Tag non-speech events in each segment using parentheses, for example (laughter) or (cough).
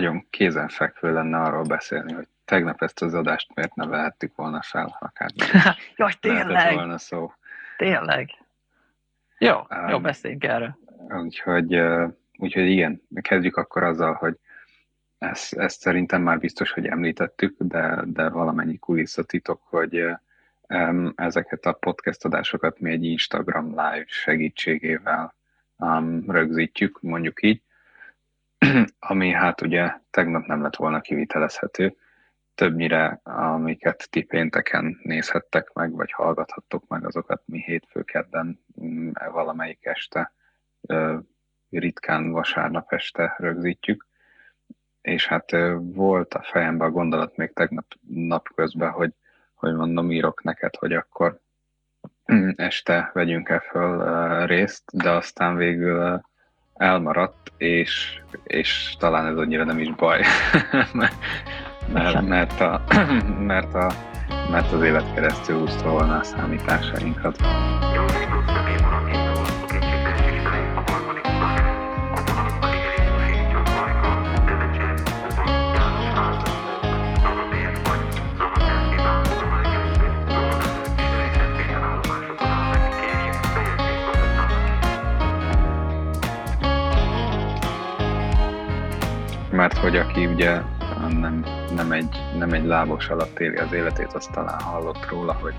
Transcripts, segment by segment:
nagyon kézenfekvő lenne arról beszélni, hogy tegnap ezt az adást miért ne vehettük volna fel, akár. (laughs) Jaj, tényleg! volna szó. Tényleg. Jó, um, jó, beszéljünk erről. Úgyhogy, úgyhogy igen, kezdjük akkor azzal, hogy ezt, ezt szerintem már biztos, hogy említettük, de, de valamennyi kulisszatitok, hogy um, ezeket a podcast adásokat mi egy Instagram live segítségével um, rögzítjük, mondjuk így, (clears throat) ami hát ugye tegnap nem lett volna kivitelezhető. Többnyire, amiket ti pénteken nézhettek meg, vagy hallgathattok meg, azokat mi hétfő kedden mm, valamelyik este, ritkán vasárnap este rögzítjük. És hát volt a fejemben a gondolat még tegnap napközben, hogy, hogy mondom, írok neked, hogy akkor mm, este vegyünk el föl részt, de aztán végül elmaradt, és, és talán ez annyira nem is baj, (laughs) mert, mert, a, (clears throat) mert, a, mert az élet keresztül úszta volna a számításainkat. Mert hogy aki ugye nem, nem, egy, nem egy lábos alatt éli az életét, azt talán hallott róla, hogy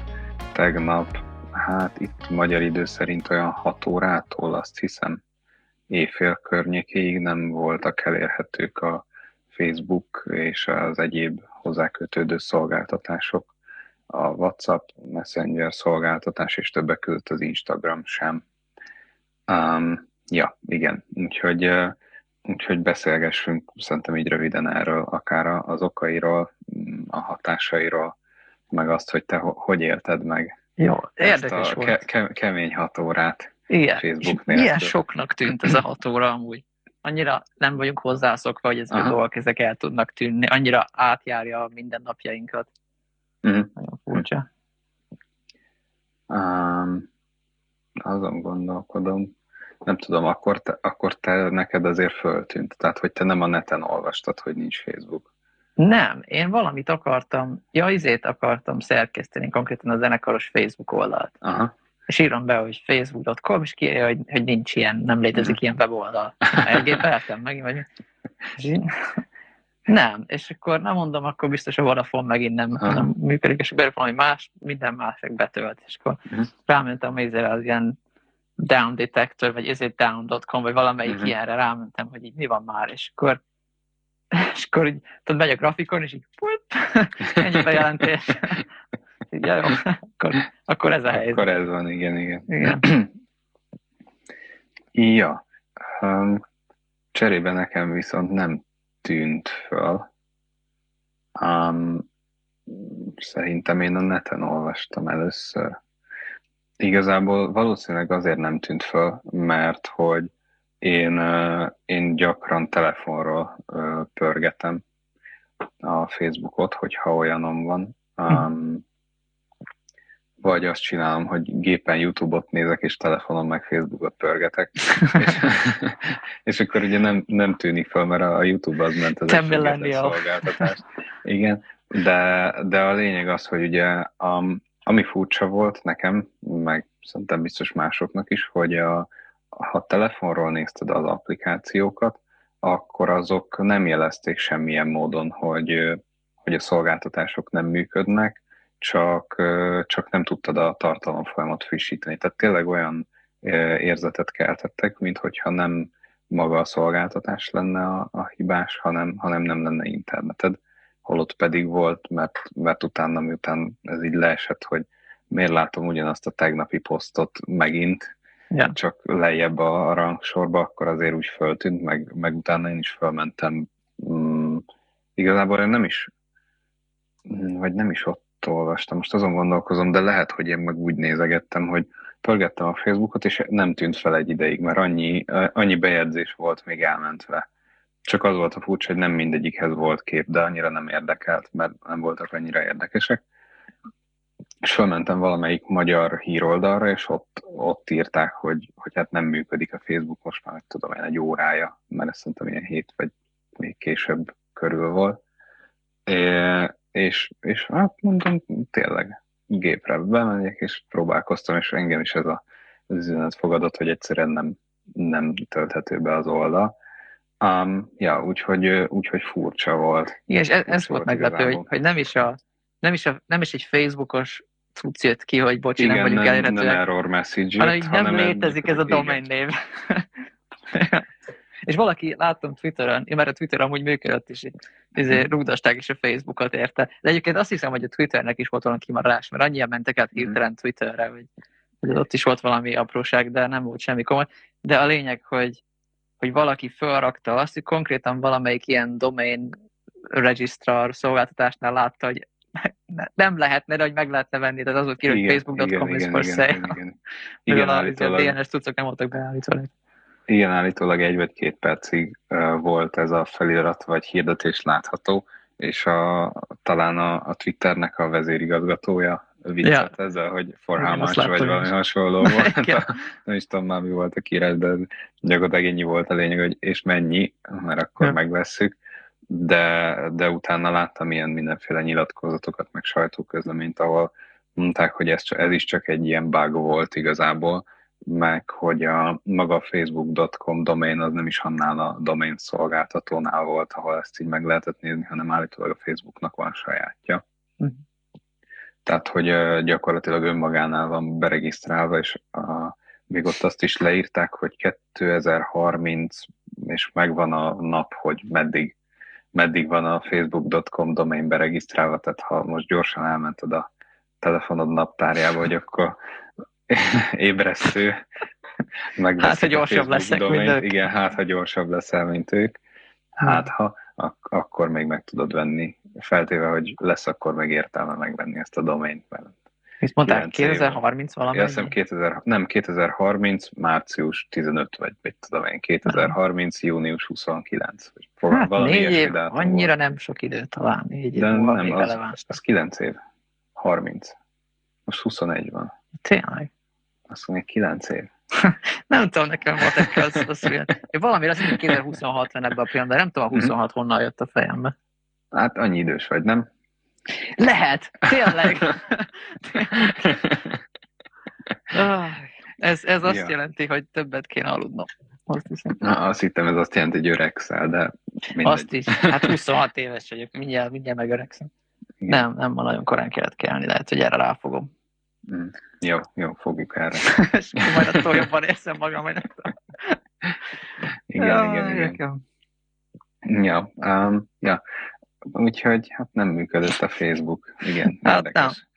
tegnap, hát itt magyar idő szerint olyan 6 órától azt hiszem éjfél környékéig nem voltak elérhetők a Facebook és az egyéb hozzákötődő szolgáltatások, a WhatsApp, Messenger szolgáltatás és többek között az Instagram sem. Um, ja, igen, úgyhogy uh, Úgyhogy beszélgessünk szerintem így röviden erről, akár az okairól, a hatásairól, meg azt, hogy te hogy élted meg Jó, érdekes a volt. Ke- ke- kemény hat órát Igen, Facebook nélkül. Milyen soknak tűnt ez a hat óra amúgy. Annyira nem vagyunk hozzászokva, hogy ezek a dolgok ezek el tudnak tűnni, annyira átjárja a mindennapjainkat. Uh-huh. Nagyon furcsa. Um, azon gondolkodom, nem tudom, akkor te, akkor te neked azért föltűnt. Tehát, hogy te nem a neten olvastad, hogy nincs Facebook. Nem, én valamit akartam, ja, izét akartam szerkeszteni, konkrétan a zenekaros Facebook oldalt. Aha. És írom be, hogy facebook.com, és kiírja, hogy, hogy nincs ilyen, nem létezik ilyen weboldal. Elgépeltem meg, vagy nem, és akkor nem mondom, akkor biztos a Vodafone megint nem, nem működik, és akkor valami más, minden más betölt, és akkor uh-huh. rámentem az ilyen down detector, vagy it down.com, vagy valamelyik uh-huh. ilyenre rámentem, hogy így mi van már, és akkor és akkor így, tudod, megy a grafikon, és így put, (laughs) ennyi bejelentés. (laughs) ja, jó, akkor, akkor ez a helyzet. Akkor ez van, igen, igen. igen. (clears throat) ja, um, cserébe nekem viszont nem tűnt föl. Um, szerintem én a neten olvastam először. Igazából valószínűleg azért nem tűnt föl, mert hogy én, én gyakran telefonról pörgetem a Facebookot, hogyha olyanom van. Um, vagy azt csinálom, hogy gépen YouTube-ot nézek, és telefonon meg Facebookot pörgetek. (laughs) és, akkor ugye nem, nem tűnik fel, mert a YouTube az ment az egy szolgáltatás. Igen, de, de a lényeg az, hogy ugye um, ami furcsa volt nekem, meg szerintem biztos másoknak is, hogy a, ha telefonról nézted az applikációkat, akkor azok nem jelezték semmilyen módon, hogy, hogy a szolgáltatások nem működnek, csak, csak nem tudtad a tartalomfolyamat frissíteni. Tehát tényleg olyan érzetet keltettek, mint hogyha nem maga a szolgáltatás lenne a, a hibás, hanem, hanem nem lenne interneted holott pedig volt, mert, mert utána, miután ez így leesett, hogy miért látom ugyanazt a tegnapi posztot megint, ja. csak lejjebb a rangsorba, akkor azért úgy föltűnt, meg, meg utána én is fölmentem. Mm, igazából én nem is, vagy nem is ott olvastam, most azon gondolkozom, de lehet, hogy én meg úgy nézegettem, hogy pörgettem a Facebookot, és nem tűnt fel egy ideig, mert annyi, annyi bejegyzés volt még elmentve csak az volt a furcsa, hogy nem mindegyikhez volt kép, de annyira nem érdekelt, mert nem voltak annyira érdekesek. És fölmentem valamelyik magyar híroldalra, és ott, ott írták, hogy, hogy hát nem működik a Facebook most már, tudom én, egy órája, mert ezt szerintem ilyen hét vagy még később körül volt. É, és, és hát mondom, tényleg gépre bemegyek, és próbálkoztam, és engem is ez a üzenet fogadott, hogy egyszerűen nem, nem tölthető be az oldal. Um, ja, úgyhogy, úgyhogy furcsa volt. Igen, és ez, ez volt meglepő, hogy, hogy nem, is a, nem, is a, nem is egy Facebookos cucc jött ki, hogy Igen, nem vagyunk nem, elérhetőek. nem error message hanem így nem hanem létezik ez a domain név. (laughs) és valaki, láttam Twitteren, én már a Twitter amúgy működött is, izé, Mhm. rúgdosták is a Facebookot érte. De egyébként azt hiszem, hogy a Twitternek is volt valami kimaradás, mert annyian mentek át Mhm. hirtelen Twitterre, hogy, hogy ott is volt valami apróság, de nem volt semmi komoly. De a lényeg, hogy, hogy valaki felrakta azt, hogy konkrétan valamelyik ilyen domain regisztrar szolgáltatásnál látta, hogy ne- nem lehetne, de hogy meg lehetne venni, tehát az volt ki, hogy facebook.com is for sale. igen, igen. (laughs) Igen, Igen, a DNS cuccok nem voltak beállítva. igen, állítólag egy vagy két percig uh, volt ez a felirat vagy hirdetés látható, és a, talán a, a Twitternek a vezérigazgatója viccelt ja. ezzel, hogy for Igen, how azt much, láttam vagy valami is. hasonló (laughs) volt. Igen. (laughs) nem is tudom már mi volt a kírás, de gyakorlatilag ennyi volt a lényeg, hogy és mennyi, mert akkor Ja. ja. megvesszük. De, de utána láttam ilyen mindenféle nyilatkozatokat, meg sajtóközleményt, ahol mondták, hogy ez, ez is csak egy ilyen bug volt igazából, meg hogy a maga facebook.com domain az nem is annál a domain szolgáltatónál volt, ahol ezt így meg lehetett nézni, hanem állítólag a Facebooknak van sajátja. Mhm. Tehát, hogy gyakorlatilag önmagánál van beregisztrálva, és a, még ott azt is leírták, hogy 2030, és megvan a nap, hogy meddig, meddig van a facebook.com domain beregisztrálva, tehát ha most gyorsan elmented a telefonod naptárjába, hogy akkor (laughs) ébresztő, Hát, ha gyorsabb leszek, domaint. mint ők. Igen, hát, ha gyorsabb leszel, mint ők. Hát, ha, ak- akkor még meg tudod venni. Feltéve, hogy lesz akkor meg értelme megvenni ezt a domaint, mert Mit mondták? 9 év. 2030 valami? azt hiszem 2000, nem 2030, március 15, vagy mit tudom én, 2030, június 29. vagy Hát valami négy év, dátum annyira volt. nem sok idő talán. Négy év De múlva nem, az, releváns. az 9 év. 30. Most 21 van. Tényleg. Azt mondja, 9 év. (laughs) Nem tudom, nekem egy az, az. (laughs) Én valami azt mondom, 2026 van ebben a pillanatban, de nem tudom, a Mhm. 26 honnan jött a fejembe. Hát annyi idős vagy, nem? Lehet, (laughs) tényleg. Ez, ez azt Ja. jelenti, hogy többet kéne aludnom. Azt hiszem. Na, azt hittem, ez azt jelenti, hogy öregszel, de mindegy. Azt is. Hát 26 éves vagyok, mindjárt, mindjárt megöregszem. Igen. Nem, nem ma nagyon korán kellett kelni, lehet, hogy erre ráfogom. Mm. Jó, jó, fogjuk erre. (laughs) És akkor majd attól jobban érzem magam, hogy nem. Igen, Jaj, igen, igen. nekem. Ja, um, ja. Úgyhogy hát nem működött a Facebook. Igen, Hát érdekes.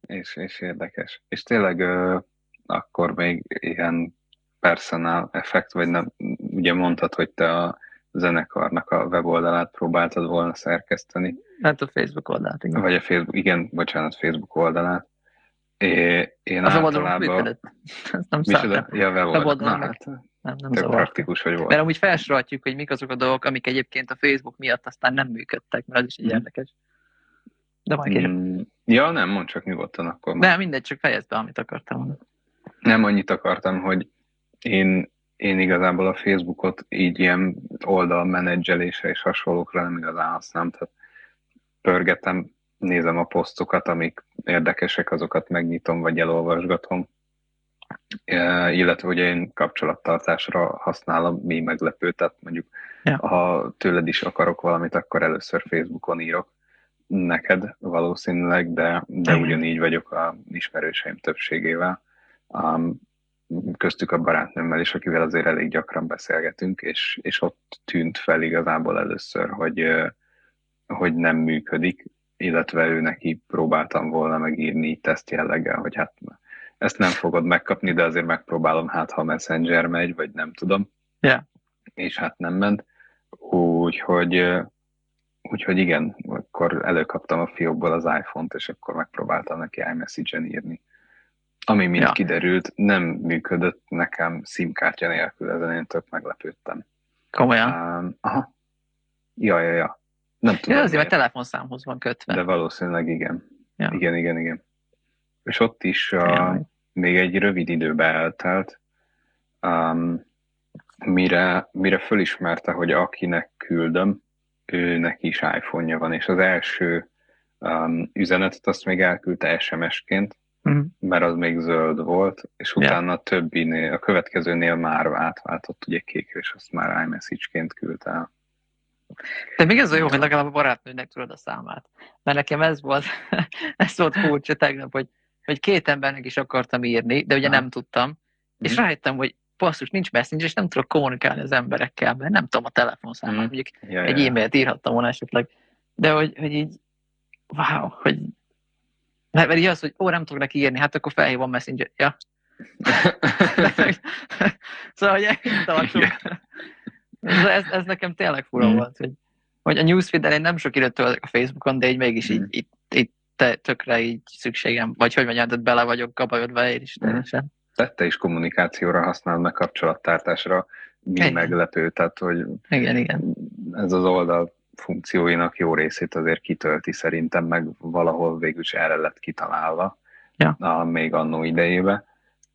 És, és érdekes. És tényleg ö, akkor még ilyen personal effekt, vagy nem, ugye mondtad, hogy te a zenekarnak a weboldalát próbáltad volna szerkeszteni, Hát a Facebook oldalt, igen. vagy a Facebook, igen, bocsánat, Facebook oldalát. É, én Az általában... működött. (laughs) Ez nem Micsoda? Ja, weboldal. Na, hát, Nem, nem tök praktikus, hogy volt. Mert amúgy felsorolhatjuk, hogy mik azok a dolgok, amik egyébként a Facebook miatt aztán nem működtek, mert az is egy Mhm. érdekes. De majd később. Mm, ja, nem, mondd csak nyugodtan akkor. De mindegy, csak fejezd be, amit akartam mondani. Nem annyit akartam, hogy én, én igazából a Facebookot így ilyen oldalmenedzselése és hasonlókra nem igazán használom, tehát pörgetem, nézem a posztokat, amik érdekesek, azokat megnyitom, vagy elolvasgatom. Illetve ugye én kapcsolattartásra használom mi meglepő, tehát mondjuk Ja. ha tőled is akarok valamit, akkor először Facebookon írok neked valószínűleg, de, de ugyanígy vagyok a ismerőseim többségével. Um, köztük a barátnőmmel is, akivel azért elég gyakran beszélgetünk, és, és ott tűnt fel igazából először, hogy, hogy nem működik, illetve ő neki próbáltam volna megírni teszt jelleggel, hogy hát ezt nem fogod megkapni, de azért megpróbálom, hát ha Messenger megy, vagy nem tudom. Ja. És hát nem ment. Úgyhogy, úgyhogy igen, akkor előkaptam a fiókból az iPhone-t, és akkor megpróbáltam neki iMessage-en írni. Ami mint Ja. kiderült, nem működött nekem SIM-kártya nélkül, ezen én tök meglepődtem. Komolyan. Um, aha. Ja, ja, ja. Nem tudom. Ja, azért, mert telefonszámhoz van kötve. de valószínűleg igen. Ja. Igen, igen, igen. És ott is Jaj. Még egy rövid időbe eltelt, um, mire, mire fölismerte, hogy akinek küldöm, őnek is iPhone-ja van, és az első um, üzenetet azt még elküldte SMS-ként, uh-huh. mert az még zöld volt, és utána yeah. a többinél, a következőnél már átváltott ugye kékre, és azt már iMessage-ként küldte el. De még ez a jó, hogy legalább a barátnőnek tudod a számát. Mert nekem ez volt, (laughs) ez volt furcsa tegnap, hogy, hogy két embernek is akartam írni, de ugye ha. nem tudtam, mm. és mhm. rájöttem, hogy passzus, nincs messenger, és nem tudok kommunikálni az emberekkel, mert nem tudom a telefonszámát, mm. mondjuk ja, egy ja. e-mailt írhattam volna esetleg, de hogy, hogy így, wow, hogy mert, mert így az, hogy ó, nem tudok neki írni, hát akkor felhívom messenger, ja. (laughs) szóval, hogy tartsuk. ez, ez nekem tényleg fura mm. volt, hogy, hogy a newsfeed én nem sok időt töltök a Facebookon, de így mégis mm. így, így, így te, tökre így szükségem, vagy hogy mondjam, tehát bele vagyok kabajodva én is teljesen. Mm is kommunikációra használod, meg kapcsolattartásra, mi igen. meglepő, tehát hogy igen, igen. ez az oldal funkcióinak jó részét azért kitölti szerintem, meg valahol végül is erre lett kitalálva, ja. a, még annó idejébe.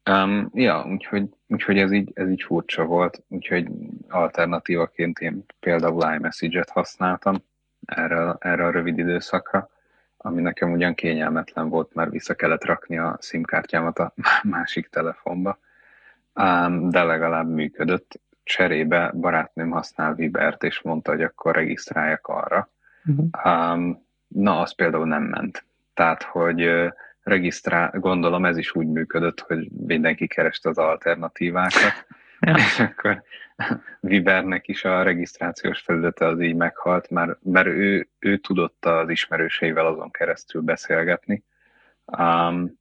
Um, ja, úgyhogy, úgyhogy ez, így, ez így furcsa volt, úgyhogy alternatívaként én például iMessage-et használtam erre, erre a rövid időszakra ami nekem ugyan kényelmetlen volt, mert vissza kellett rakni a SIM-kártyámat a (laughs) másik telefonba, de legalább működött. Cserébe barátnőm használ Vibert, és mondta, hogy akkor regisztráljak arra. Uh-huh. Na, az például nem ment. Tehát, hogy regisztrál, gondolom ez is úgy működött, hogy mindenki kereste az alternatívákat. (laughs) és akkor Vibernek is a regisztrációs felülete az így meghalt, mert, mert ő, ő tudott az ismerőseivel azon keresztül beszélgetni. Um,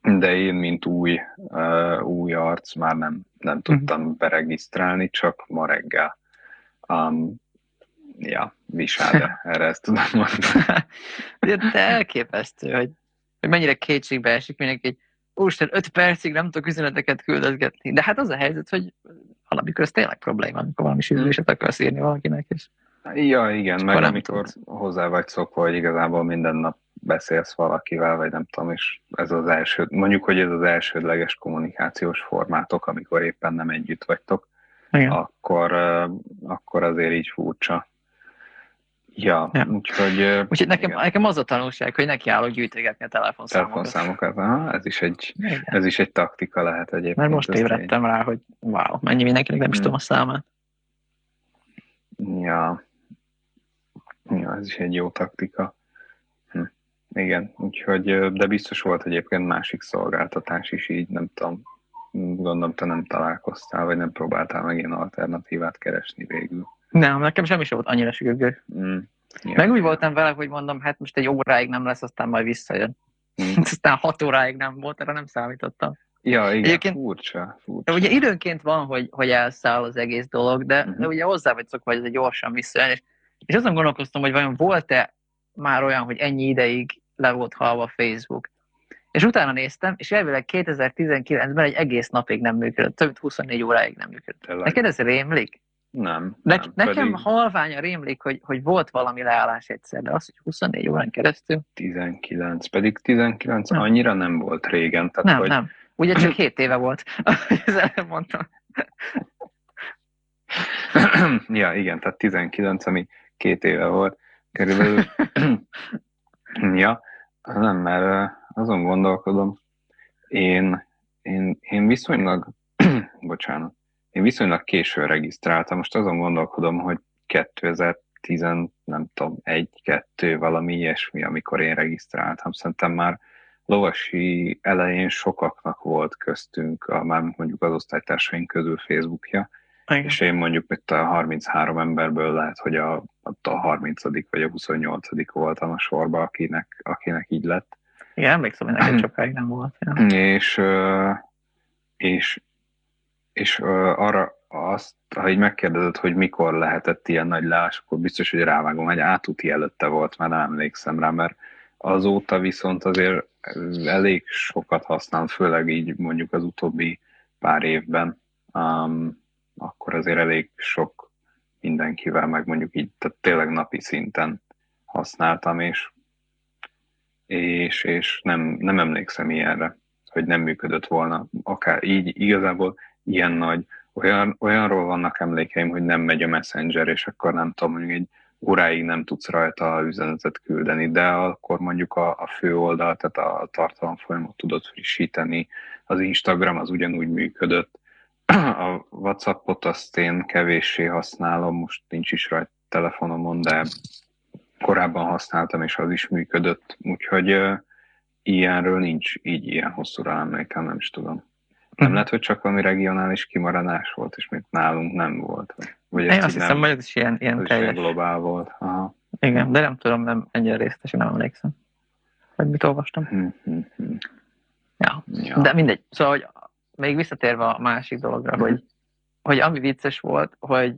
de én, mint új, uh, új arc már nem, nem tudtam uh-huh. beregisztrálni, csak ma reggel. Um, ja, visáde, (laughs) erre ezt tudom mondani. (laughs) de elképesztő, hogy, hogy mennyire kétségbe esik mindenki, úristen, öt percig nem tudok üzeneteket küldözgetni. De hát az a helyzet, hogy valamikor ez tényleg probléma, amikor valami sűrűséget akarsz írni valakinek. És ja, igen, meg amikor tud. hozzá vagy szokva, hogy igazából minden nap beszélsz valakivel, vagy nem tudom, és ez az első, mondjuk, hogy ez az elsődleges kommunikációs formátok, amikor éppen nem együtt vagytok, igen. akkor, akkor azért így furcsa. Ja, ja. úgyhogy... Úgyhogy nekem, nekem az a tanulság, hogy nekiállok gyűjtögetni a telefonszámokat. Telefonszámokat, aha, ez is egy, ez is egy taktika lehet egyébként. Mert most ébredtem rá, hogy wow, mennyi mindenkinek nem is hmm. tudom a számát. Ja. Ja, ez is egy jó taktika. Hm. Igen, úgyhogy, de biztos volt egyébként másik szolgáltatás is így, nem tudom, gondolom te nem találkoztál, vagy nem próbáltál meg ilyen alternatívát keresni végül. Nem, nekem semmi sem volt annyira sürgő. Mm. Ja. Meg úgy voltam vele, hogy mondom, hát most egy óráig nem lesz, aztán majd visszajön. Mm. (laughs) aztán hat óráig nem volt, erre nem számítottam. Ja, igen, Egyébként, furcsa, furcsa. Ugye időnként van, hogy, hogy elszáll az egész dolog, de, uh-huh. de ugye hozzá vagy szokva, hogy ez egy gyorsan visszajön, és, és azon gondolkoztam, hogy vajon volt-e már olyan, hogy ennyi ideig le volt halva a Facebook. És utána néztem, és elvileg 2019-ben egy egész napig nem működött, több mint 24 óráig nem működött. Neked ez rémlik? Nem. Ne, nem nekem pedig... halványa rémlik, hogy, hogy volt valami leállás egyszer, de az, hogy 24 órán keresztül. 19, pedig 19 nem. annyira nem volt régen. Tehát, nem, hogy... nem. Ugye csak 7 éve volt, (laughs) ezzel mondtam. ja, igen, tehát 19, ami két éve volt körülbelül. (laughs) ja, nem, mert azon gondolkodom, én, én, én viszonylag, (clears throat) bocsánat, én viszonylag későn regisztráltam, most azon gondolkodom, hogy 2010, nem tudom, egy, kettő, valami ilyesmi, amikor én regisztráltam. Szerintem már lovasi elején sokaknak volt köztünk, a, már mondjuk az osztálytársaink közül Facebookja, Igen. és én mondjuk itt a 33 emberből lehet, hogy a, a 30 vagy a 28 voltam a sorba, akinek, akinek így lett. Igen, emlékszem, hogy neked (clears throat) sokáig nem volt. Ja. És, és és arra azt, ha így megkérdezed, hogy mikor lehetett ilyen nagy leás, akkor biztos, hogy rávágom, hogy átúti előtte volt, már nem emlékszem rá, mert azóta viszont azért elég sokat használom, főleg így mondjuk az utóbbi pár évben, um, akkor azért elég sok mindenkivel, meg mondjuk így, tehát tényleg napi szinten használtam, és, és, és nem, nem emlékszem ilyenre, hogy nem működött volna. Akár így igazából ilyen nagy, olyan, olyanról vannak emlékeim, hogy nem megy a Messenger, és akkor nem tudom, mondjuk egy óráig nem tudsz rajta üzenetet küldeni, de akkor mondjuk a, a fő oldal, tehát a tartalomfolyamot tudod frissíteni, az Instagram az ugyanúgy működött, a Whatsappot azt én kevéssé használom, most nincs is rajta telefonomon, de korábban használtam, és az is működött, úgyhogy uh, ilyenről nincs így ilyen hosszúra emlékem, nem is tudom. Nem mhm. lehet, hogy csak valami regionális kimaradás volt, és még nálunk nem volt. Vagy Én azt hiszem, hogy ez is ilyen, ilyen teljes. globál volt. Aha. Igen, de nem tudom, nem ennyire részletesen nem emlékszem, hogy mit olvastam. Hm, ja. ja. De mindegy. Szóval, hogy még visszatérve a másik dologra, mm. hogy, hogy ami vicces volt, hogy,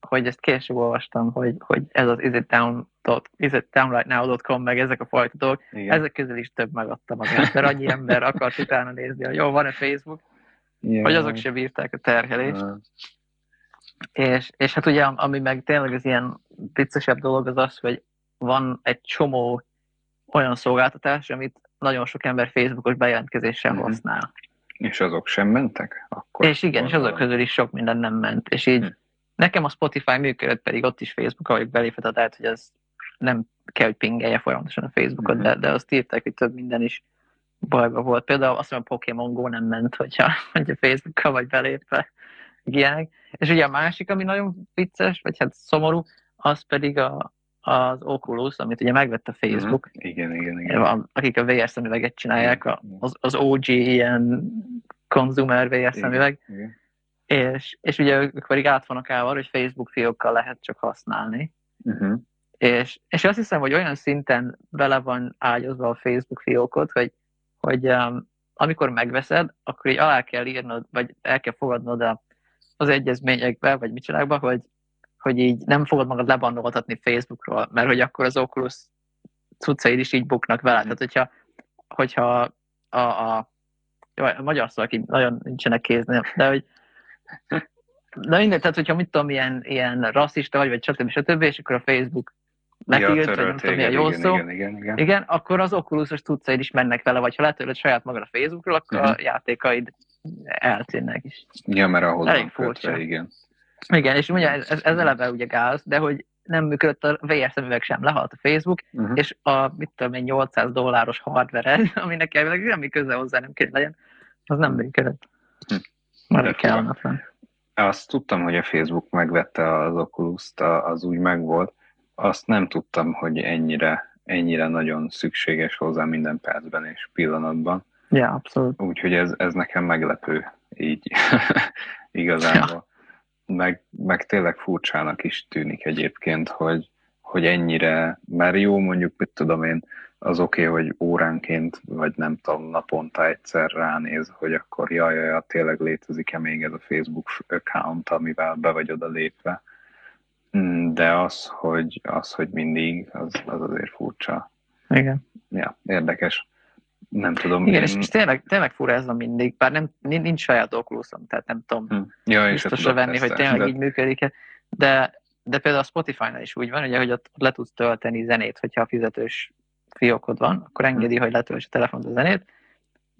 hogy ezt később olvastam, hogy, hogy ez az is it down is it downrightnow.com, meg ezek a fajta dolgok, Igen. ezek közül is több megadtam azért, mert annyi (laughs) ember akart utána nézni, hogy jó, van-e Facebook, Igen. hogy azok sem bírták a terhelést. Uh. És, és hát ugye, ami meg tényleg az ilyen viccesebb dolog az az, hogy van egy csomó olyan szolgáltatás, amit nagyon sok ember Facebookos bejelentkezéssel mm-hmm. használ. És azok sem mentek? Akkor és igen, és azok közül is sok minden nem ment. És így hm. Nekem a Spotify működött, pedig ott is Facebook, ahogy belépett, lehet, hogy ez nem kell, hogy pingelje folyamatosan a Facebookot, mm-hmm. de, de azt írták, hogy több minden is bajba volt. Például azt mondom, a Pokémon Go nem ment, hogyha, (laughs) hogyha Facebookkal vagy belépve ilyenek. És ugye a másik, ami nagyon vicces, vagy hát szomorú, az pedig a, az Oculus, amit ugye megvett a Facebook. Mm-hmm. Igen, igen, igen. Van, akik a VR szemüveget csinálják, az, az OG ilyen consumer VR szemüveg. Igen. És, és ugye ők pedig át vannak állva, hogy Facebook fiókkal lehet csak használni. Uh-huh. És, és azt hiszem, hogy olyan szinten bele van ágyazva a Facebook fiókot, hogy, hogy um, amikor megveszed, akkor így alá kell írnod, vagy el kell fogadnod a, az egyezményekbe, vagy mit csinálba, hogy, hogy így nem fogod magad lebannoltatni Facebookról, mert hogy akkor az Oculus cuccaid is így buknak vele. Tehát, hogyha, hogyha a, a, jó, a magyar szó, aki nagyon nincsenek kézni, de hogy de mindegy, tehát hogyha mit tudom, ilyen, ilyen rasszista vagy, vagy stb. stb. és akkor a Facebook letilt, ja, vagy nem tudom, milyen jó szó. Igen, igen, igen. igen, akkor az Oculusos cuccaid is mennek vele, vagy ha letöröd saját magad a Facebookról, akkor uh-huh. a játékaid eltűnnek is. Ja, mert ahhoz Elég furcsa. igen. Igen, és ugye ez, ez, ez eleve ugye gáz, de hogy nem működött a VR szemüveg sem, lehalt a Facebook, uh-huh. és a, mit tudom én, 800 dolláros hardware (laughs) aminek elvileg semmi köze hozzá nem kell legyen, az nem működött. Hm. Már kellemetlen. Azt tudtam, hogy a Facebook megvette az Oculus-t, az úgy megvolt, azt nem tudtam, hogy ennyire, ennyire nagyon szükséges hozzá minden percben és pillanatban. Ja, abszolút. Úgyhogy ez, ez nekem meglepő, így (laughs) igazából. Ja. Meg, meg tényleg furcsának is tűnik egyébként, hogy, hogy ennyire, mert jó mondjuk, mit tudom én, az oké, okay, hogy óránként, vagy nem tudom, naponta egyszer ránéz, hogy akkor jaj, jaj, tényleg létezik-e még ez a Facebook account, amivel be vagy oda lépve. Mm, de az, hogy, az, hogy mindig, az, az azért furcsa. Igen. Ja, érdekes. Nem tudom. Igen, én... és, és tényleg, tényleg a mindig, bár nem, nincs saját okuluszom, tehát nem tudom hm. ja, biztosra venni, hogy tényleg de... így működik -e. De, de például a Spotify-nál is úgy van, ugye, hogy ott le tudsz tölteni zenét, hogyha a fizetős fiókod van, akkor engedi, hm. hogy letölts a telefont a zenét,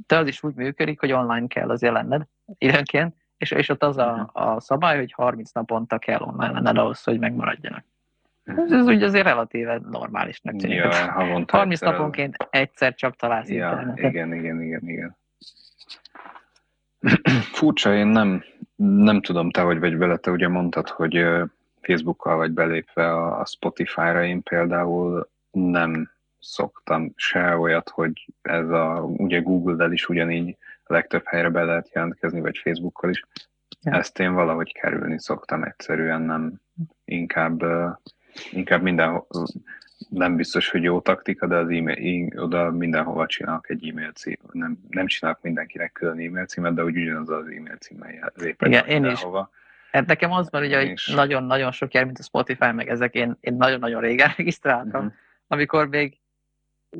de az is úgy működik, hogy online kell az lenned időnként, és, és ott az a, mhm. a szabály, hogy 30 naponta kell online lenned ahhoz, hogy megmaradjanak. Mhm. Ez, ez úgy azért relatíve normálisnak tűnik. Ja, 30 egyszer naponként egyszer csak találsz ja, internetet. Igen, igen, igen, igen. (clears throat) Furcsa, én nem, nem tudom, te vagy vagy vele, te ugye mondtad, hogy Facebookkal vagy belépve a Spotify-ra, én például nem szoktam se olyat, hogy ez a, ugye Google-del is ugyanígy a legtöbb helyre be lehet jelentkezni, vagy Facebookkal is. Ja. Ezt én valahogy kerülni szoktam egyszerűen, nem inkább, inkább minden, nem biztos, hogy jó taktika, de az e-mail, oda mindenhova csinálok egy e-mail cím, nem, nem csinálok mindenkinek külön e-mail címet, de úgy ugyanaz az e-mail címmel lépek Igen, én is. Hát nekem az van, ugye, hogy nagyon-nagyon sok jel, mint a Spotify, meg ezek, én, én nagyon-nagyon régen (laughs) regisztráltam, uh-huh. amikor még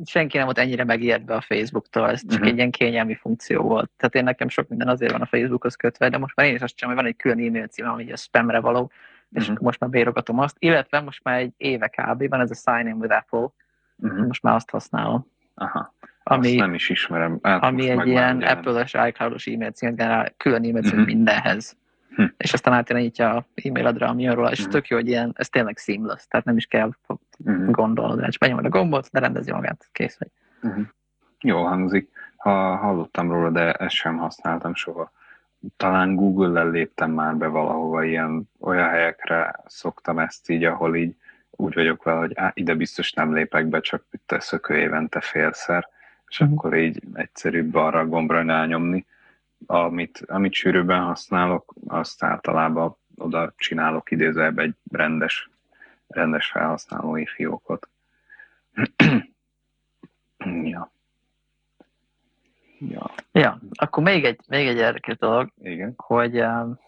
senki nem volt ennyire megijedve a Facebooktól, ez csak uh-huh. egy ilyen kényelmi funkció volt. Tehát én nekem sok minden azért van a Facebookhoz kötve, de most már én is azt csinálom, hogy van egy külön e-mail cím, ami a spamre való, és uh-huh. most már bérogatom azt, illetve most már egy éve kb. van ez a Sign in with Apple, uh-huh. most már azt használom. Aha. Ami, azt nem is ismerem. Hát ami egy ilyen Apple-es, iCloud-os e-mail címet generál, külön e-mail cím uh-huh. mindenhez. hm. és aztán átjelenítja a e-mailedre, ami róla, és uh-huh. tök jó, hogy ilyen, ez tényleg seamless, tehát nem is kell uh-huh. gondolnod rá, csak benyomod a gombot, de rendezi magát, kész vagy. Uh-huh. Jó hangzik. Ha hallottam róla, de ezt sem használtam soha. Talán Google-lel léptem már be valahova, ilyen olyan helyekre szoktam ezt így, ahol így úgy vagyok vele, hogy á, ide biztos nem lépek be, csak itt szökő évente félszer, és uh-huh. akkor így egyszerűbb arra a gombra rányomni. Amit, amit sűrűbben használok, azt általában oda csinálok idézőbb egy rendes, rendes felhasználói fiókot. (clears throat) ja. Ja. ja, akkor még egy, még egy érdekes dolog, Igen. hogy um,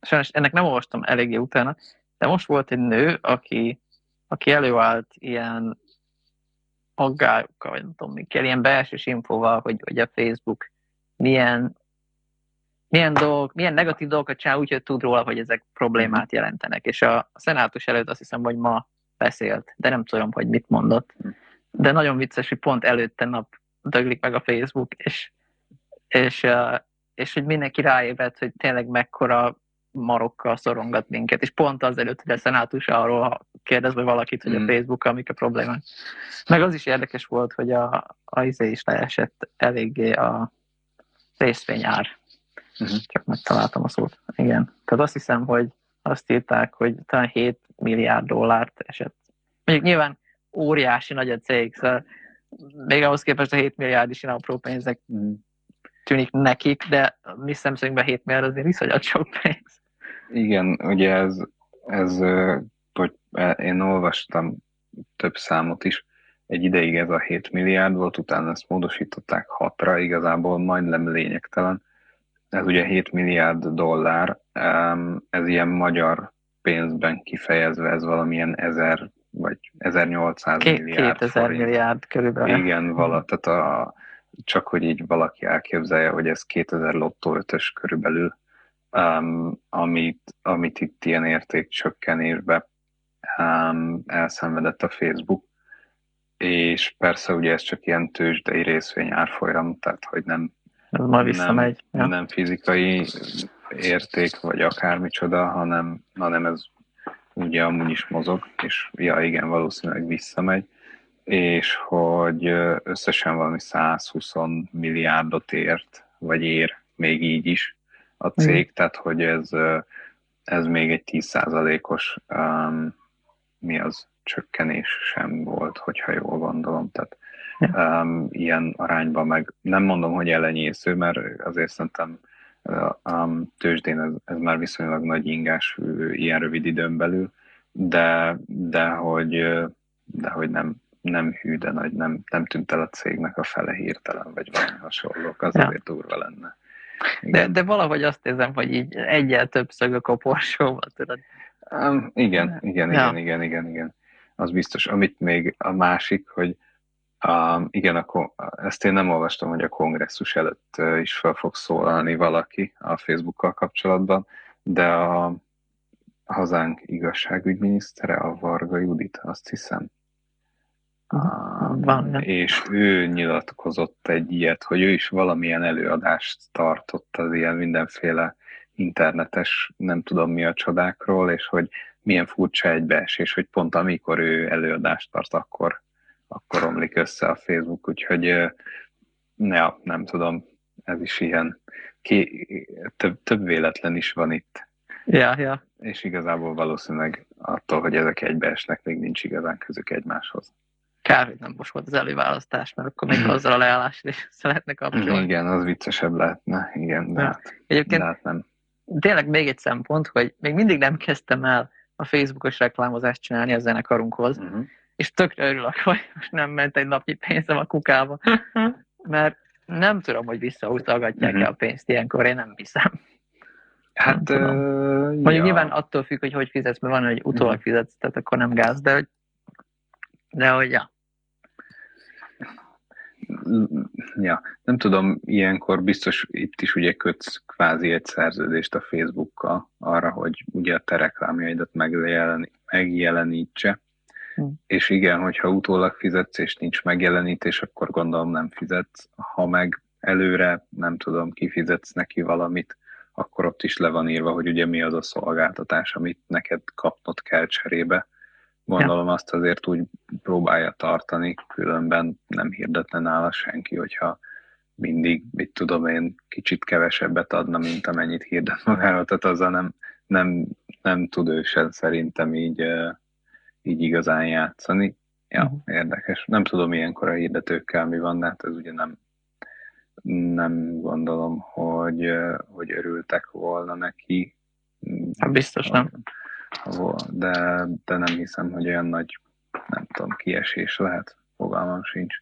sajnos ennek nem olvastam eléggé utána, de most volt egy nő, aki, aki előállt ilyen aggályokkal, vagy nem tudom, mikkel, ilyen belsős infóval, hogy, hogy a Facebook milyen, milyen dolgok, milyen negatív dolgokat csinál, úgyhogy tud róla, hogy ezek problémát mhm. jelentenek. És a, szenátus előtt azt hiszem, hogy ma beszélt, de nem tudom, hogy mit mondott. Mhm. De nagyon vicces, hogy pont előtte nap döglik meg a Facebook, és, és, és hogy mindenki ráébred, hogy tényleg mekkora marokkal szorongat minket, és pont azelőtt, hogy a szenátus arról kérdez vagy valakit, hogy a Facebook amik a problémák. Meg az is érdekes volt, hogy a, a izé is leesett eléggé a részvényár. Mm-hmm. Csak megtaláltam a szót. Igen. Tehát azt hiszem, hogy azt írták, hogy talán 7 milliárd dollárt esett. Mondjuk nyilván óriási nagy a cég, szóval még ahhoz képest a 7 milliárd is ilyen apró pénznek mm. tűnik nekik, de mi szemszögünkben 7 milliárd azért iszonyat sok pénz. Igen, ugye ez, ez hogy én olvastam több számot is, egy ideig ez a 7 milliárd volt, utána ezt módosították 6-ra, igazából majdnem lényegtelen. Ez ugye 7 milliárd dollár, ez ilyen magyar pénzben kifejezve, ez valamilyen ezer vagy 1800 Két, milliárd 2000 forint. milliárd körülbelül. Igen, vala, tehát a, csak hogy így valaki elképzelje, hogy ez 2000 lottó ötös körülbelül, um, amit, amit itt ilyen értékcsökkenésbe um, elszenvedett a Facebook, és persze ugye ez csak ilyen tőzsdei részvény árfolyam, tehát hogy nem, ez majd visszamegy. Nem, ja. nem fizikai érték, vagy akármicsoda, hanem, hanem ez ugye amúgy is mozog, és ja igen, valószínűleg visszamegy, és hogy összesen valami 120 milliárdot ért, vagy ér még így is a cég, mm. tehát hogy ez, ez még egy 10%-os um, mi az csökkenés sem volt, hogyha jól gondolom, tehát um, ilyen arányban meg nem mondom, hogy elenyésző, mert azért szerintem a tőzsdén ez, ez már viszonylag nagy ingás ilyen rövid időn belül, de, de hogy, de hogy nem, nem hű, de nagy, nem, nem tűnt el a cégnek a fele hirtelen, vagy valami hasonlók, az ja. azért durva lenne. De, de valahogy azt érzem, hogy így egyel több szög a koporsóban, tudod. Um, igen, igen, ja. igen, igen, igen, igen. Az biztos. Amit még a másik, hogy Um, igen, a, ezt én nem olvastam, hogy a kongresszus előtt is fel fog szólalni valaki a Facebookkal kapcsolatban, de a hazánk igazságügyminisztere, a Varga Judit, azt hiszem. Van, és ő nyilatkozott egy ilyet, hogy ő is valamilyen előadást tartott az ilyen mindenféle internetes, nem tudom mi a csodákról, és hogy milyen furcsa egybeesés, hogy pont amikor ő előadást tart, akkor akkor omlik össze a Facebook, úgyhogy ja, nem tudom, ez is ilyen, ki, több, több véletlen is van itt. Ja, ja. És igazából valószínűleg attól, hogy ezek egybeesnek, még nincs igazán közük egymáshoz. Kár, hogy nem most volt az előválasztás, mert akkor még azzal a leállást is (laughs) szeretne kapcsolni. Igen, az viccesebb lehetne, igen, de, ja. hát, Egyébként de hát nem. Tényleg még egy szempont, hogy még mindig nem kezdtem el a Facebookos reklámozást csinálni a zenekarunkhoz, uh-huh és tökre örülök, (laughs) hogy most nem ment egy napnyi pénzem a kukába, (laughs) mert nem tudom, hogy visszautalgatják-e uh-huh. a pénzt ilyenkor, én nem hiszem. Hát, uh, Mondjuk ja. nyilván attól függ, hogy hogy fizetsz, mert van, hogy utólag uh-huh. fizetsz, tehát akkor nem gáz, de hogy, de hogy ja. Ja, nem tudom, ilyenkor biztos itt is ugye kötsz kvázi egy szerződést a Facebookkal arra, hogy ugye a te reklámjaidat megjelenítse, Hm. És igen, hogyha utólag fizetsz, és nincs megjelenítés, akkor gondolom nem fizetsz. Ha meg előre, nem tudom, kifizetsz neki valamit, akkor ott is le van írva, hogy ugye mi az a szolgáltatás, amit neked kapnod kell cserébe. Gondolom ja. azt azért úgy próbálja tartani, különben nem hirdetne nála senki, hogyha mindig, mit tudom én, kicsit kevesebbet adna, mint amennyit hirdet magáról, tehát azzal nem, nem, nem tud ő sem szerintem így, így igazán játszani. Ja, uh-huh. érdekes. Nem tudom ilyenkor a hirdetőkkel mi van, de hát ez ugye nem, nem gondolom, hogy, hogy örültek volna neki. Hát biztos nem. De, de nem hiszem, hogy olyan nagy, nem tudom, kiesés lehet, fogalmam sincs.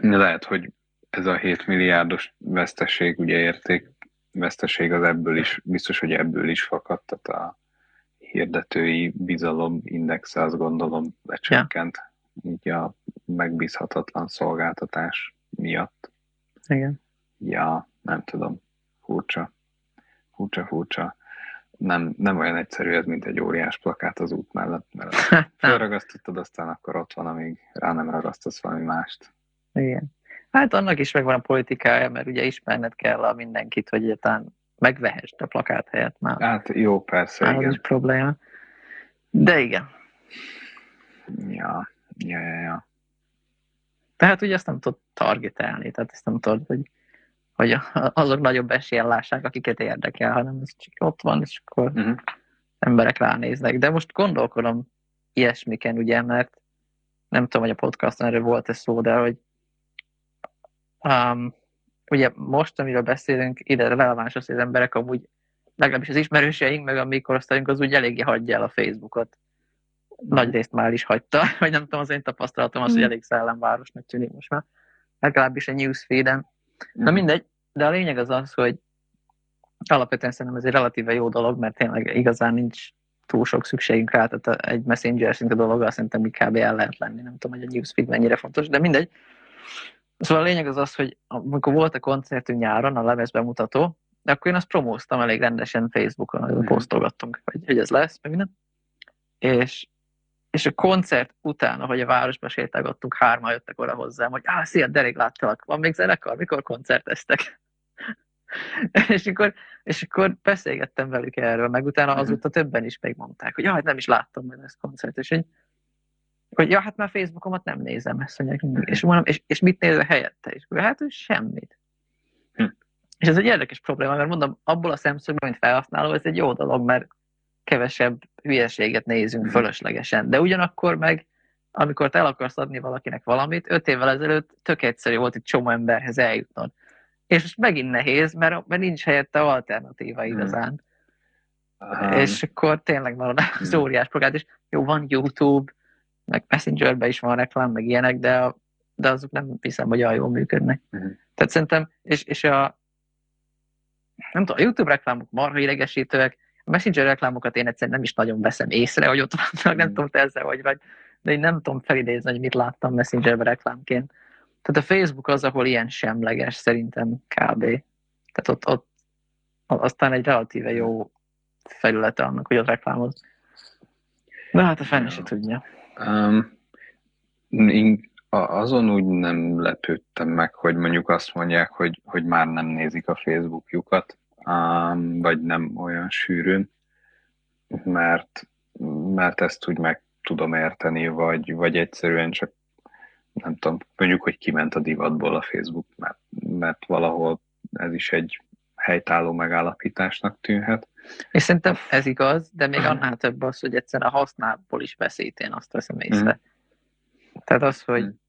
Lehet, hogy ez a 7 milliárdos veszteség, ugye érték veszteség az ebből is, biztos, hogy ebből is fakadt, tehát a hirdetői bizalom indexe azt gondolom lecsökkent, ja. így a megbízhatatlan szolgáltatás miatt. Igen. Ja, nem tudom. Furcsa. Furcsa, furcsa. Nem, nem olyan egyszerű ez, mint egy óriás plakát az út mellett, mert (laughs) felragasztottad, aztán akkor ott van, amíg rá nem ragasztasz valami mást. Igen. Hát annak is megvan a politikája, mert ugye ismerned kell a mindenkit, hogy egyáltalán megvehest a plakát helyett már. Hát jó, persze, már igen. Is probléma. De igen. Ja, ja, ja, ja. Tehát ugye ezt nem tudod targetálni, tehát ezt nem tudod, hogy, hogy azok nagyobb esélyen lássák, akiket érdekel, hanem ez csak ott van, és akkor uh-huh. emberek ránéznek. De most gondolkodom ilyesmiken, ugye, mert nem tudom, hogy a podcaston erről volt-e szó, de hogy um, ugye most, amiről beszélünk, ide releváns az, hogy az emberek amúgy, legalábbis az ismerőseink, meg a mi korosztályunk az úgy eléggé hagyja el a Facebookot nagy részt már is hagyta, (laughs) vagy nem tudom, az én tapasztalatom az, hogy mm. elég szellemvárosnak tűnik most már, legalábbis a newsfeed-en. Na mm. mindegy, de a lényeg az az, hogy alapvetően szerintem ez egy relatíve jó dolog, mert tényleg igazán nincs túl sok szükségünk rá, tehát egy messenger szintű dologgal szerintem kb. el lehet lenni, nem tudom, hogy a newsfeed mennyire fontos, de mindegy. Szóval a lényeg az az, hogy amikor volt a koncertünk nyáron, a lemez bemutató, de akkor én azt promóztam elég rendesen Facebookon, mm. posztolgattunk, hogy, hogy ez lesz, meg minden. És és a koncert után, ahogy a városba sétálgattunk, hárman jöttek oda hozzám, hogy á, szia, Derek, láttalak, van még zenekar, mikor koncerteztek? (laughs) és, akkor, és akkor beszélgettem velük erről, meg utána mhm. azóta többen is megmondták, hogy jaj, nem is láttam meg ezt koncert, és hogy, hogy ja, hát már Facebookomat nem nézem, ezt mondják, és, mondom, és, és mit nézel helyette? És hát, hogy semmit. Hm. És ez egy érdekes probléma, mert mondom, abból a szemszögből, mint felhasználó, ez egy jó dolog, mert kevesebb hülyeséget nézünk fölöslegesen. De ugyanakkor meg, amikor te el akarsz adni valakinek valamit, öt évvel ezelőtt tök egyszerű volt egy csomó emberhez eljutnod. És most megint nehéz, mert, mert nincs helyette alternatíva hmm. igazán. Um, és akkor tényleg van az hmm. óriás program, és jó, van YouTube, meg Messengerben is van reklám, meg ilyenek, de, a, de azok nem hiszem, hogy olyan jól működnek. Uh-huh. Tehát szerintem, és, és a nem tudom, a YouTube reklámok marha idegesítőek, a Messenger reklámokat én egyszerűen nem is nagyon veszem észre, hogy ott vannak, nem mm. tudom, te ezzel vagy vagy, de én nem tudom felidézni, hogy mit láttam Messengerben reklámként. Tehát a Facebook az, ahol ilyen semleges szerintem kb. Tehát ott, ott aztán egy relatíve jó felülete annak, hogy ott reklámoz. De hát a fene se tudja. Um, én azon úgy nem lepődtem meg, hogy mondjuk azt mondják, hogy, hogy már nem nézik a Facebookjukat, um, vagy nem olyan sűrűn, mert, mert ezt úgy meg tudom érteni, vagy, vagy egyszerűen csak nem tudom, mondjuk, hogy kiment a divatból a Facebook, mert, mert valahol ez is egy helytálló megállapításnak tűnhet. És szerintem ez igaz, de még annál több az, hogy egyszerűen a használból is veszít, én azt veszem észre. Mm. Tehát az, hogy, mm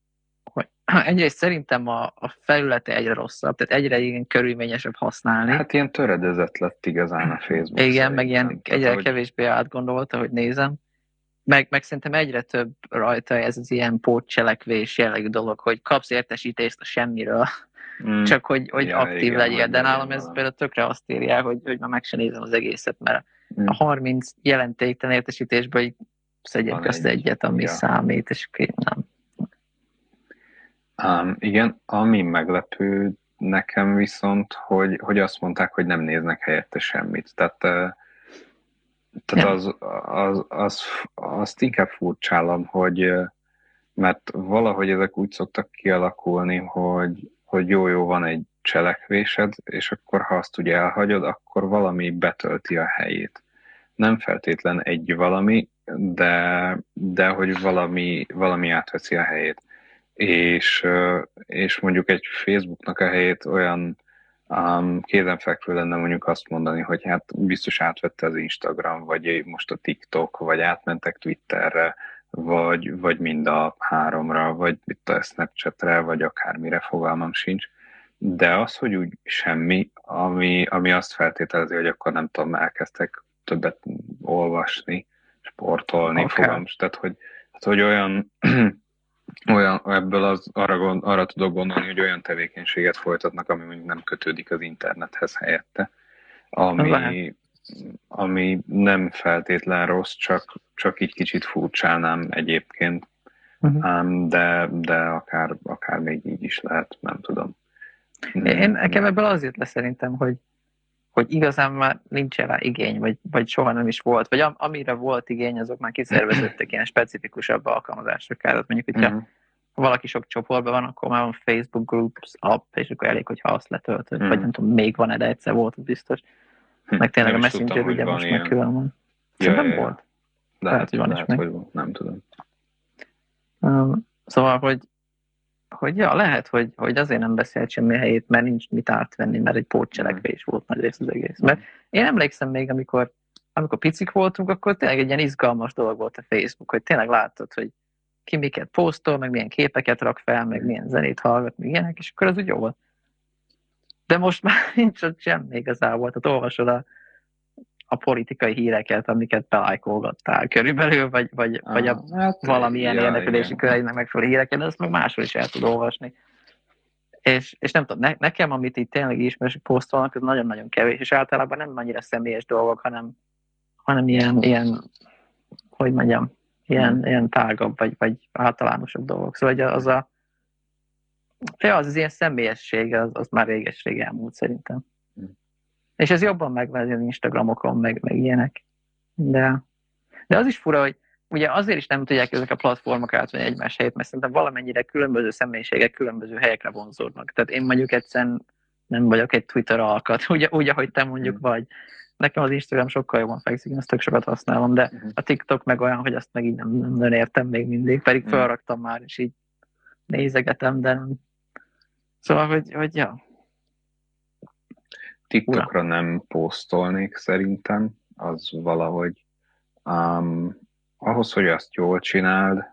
hogy (clears throat) egyrészt szerintem a, a felülete egyre rosszabb, tehát egyre igen körülményesebb használni. Hát ilyen töredezett lett igazán a Facebook. Igen, szerintem. meg ilyen egyre hogy... kevésbé átgondolta, hogy nézem. Meg, meg szerintem egyre több rajta ez az ilyen pótcselekvés jellegű dolog, hogy kapsz értesítést a semmiről, mm. csak hogy, hogy ja, aktív igen, legyél. De nálam ez például tökre azt írja, hogy, hogy már meg sem nézem az egészet, mert mm. a 30 jelentéktelen értesítésből szedjek közt egyet, ami ja. számít, és nem. Um, igen, ami meglepő nekem viszont, hogy, hogy azt mondták, hogy nem néznek helyette semmit. Tehát, tehát az, az, az, azt inkább furcsálom, hogy mert valahogy ezek úgy szoktak kialakulni, hogy, hogy jó-jó van egy cselekvésed, és akkor ha azt ugye elhagyod, akkor valami betölti a helyét. Nem feltétlen egy valami, de, de hogy valami, valami átveszi a helyét. És, és mondjuk egy Facebooknak a helyét olyan um, kézenfekvő lenne mondjuk azt mondani, hogy hát biztos átvette az Instagram, vagy most a TikTok, vagy átmentek Twitterre, vagy, vagy mind a háromra, vagy itt a Snapchatre, vagy akármire fogalmam sincs. De az, hogy úgy semmi, ami, ami azt feltételezi, hogy akkor nem tudom, elkezdtek többet olvasni, sportolni, okay. fogalmam, tehát hogy, tehát, hogy olyan, (clears throat) olyan, ebből az, arra, gond, arra tudok gondolni, hogy olyan tevékenységet folytatnak, ami mondjuk nem kötődik az internethez helyette, ami, ami nem feltétlen rossz, csak, csak így kicsit furcsálnám egyébként, uh-huh. de, de akár, akár még így is lehet, nem tudom. Én nekem ebből az jött le szerintem, hogy, hogy igazán már nincs rá igény, vagy, vagy soha nem is volt, vagy am, amire volt igény, azok már kiszerveződtek ilyen specifikusabb alkalmazásokra. Tehát mondjuk, hogyha uh-huh. ha valaki sok csoportban van, akkor már van Facebook Groups app, és akkor elég, hogyha azt letöltöd, uh-huh. vagy nem tudom, még van-e, de egyszer volt, biztos. Hm. Meg tényleg nem a Messenger ugye most meg külön van. Ja, ja. volt. Lehet, lehet, hogy van lehet, is hogy van. nem tudom. Um, szóval, hogy, hogy ja, lehet, hogy, hogy azért nem beszélt semmi helyét, mert nincs mit átvenni, mert egy pótcselekvés mm. volt nagy rész az egész. Mert én emlékszem még, amikor, amikor picik voltunk, akkor tényleg egy ilyen izgalmas dolog volt a Facebook, hogy tényleg láttad, hogy ki miket posztol, meg milyen képeket rak fel, meg milyen zenét hallgat, meg ilyenek, és akkor az úgy jó volt. De most már (laughs) nincs ott semmi igazából, tehát olvasod a, a politikai híreket, amiket belájkolgattál körülbelül, vagy, vagy, ah, vagy a hát, valamilyen ja, érdeklődési köreinek megfelelő híreket, de ezt meg máshol is el tud olvasni. És, és nem tudom, ne, nekem, amit itt tényleg ismerősök posztolnak, az nagyon-nagyon kevés, és általában nem annyira személyes dolgok, hanem, hanem ilyen, ilyen hogy mondjam, ilyen, hmm. ilyen tágabb, vagy, vagy általánosabb dolgok. Szóval az a, ja, az, az ilyen személyesség, az, az már réges-rég elmúlt szerintem. És ez jobban megvan az Instagramokon, meg, meg ilyenek. De, de az is fura, hogy ugye azért is nem tudják ezek a platformok átvenni egymás helyét, mert szerintem valamennyire különböző személyiségek különböző helyekre vonzódnak. Tehát én mondjuk egyszerűen nem vagyok egy Twitter alkat, (laughs) ugye, úgy, ahogy te mondjuk mm. vagy. Nekem az Instagram sokkal jobban fekszik, én ezt tök sokat használom, de mm. a TikTok meg olyan, hogy azt meg így nem, nem, nem értem még mindig, pedig mm. felraktam már, és így nézegetem, de nem. Szóval, hogy, hogy ja, TikTokra Ura. nem posztolnék szerintem, az valahogy um, ahhoz, hogy azt jól csináld,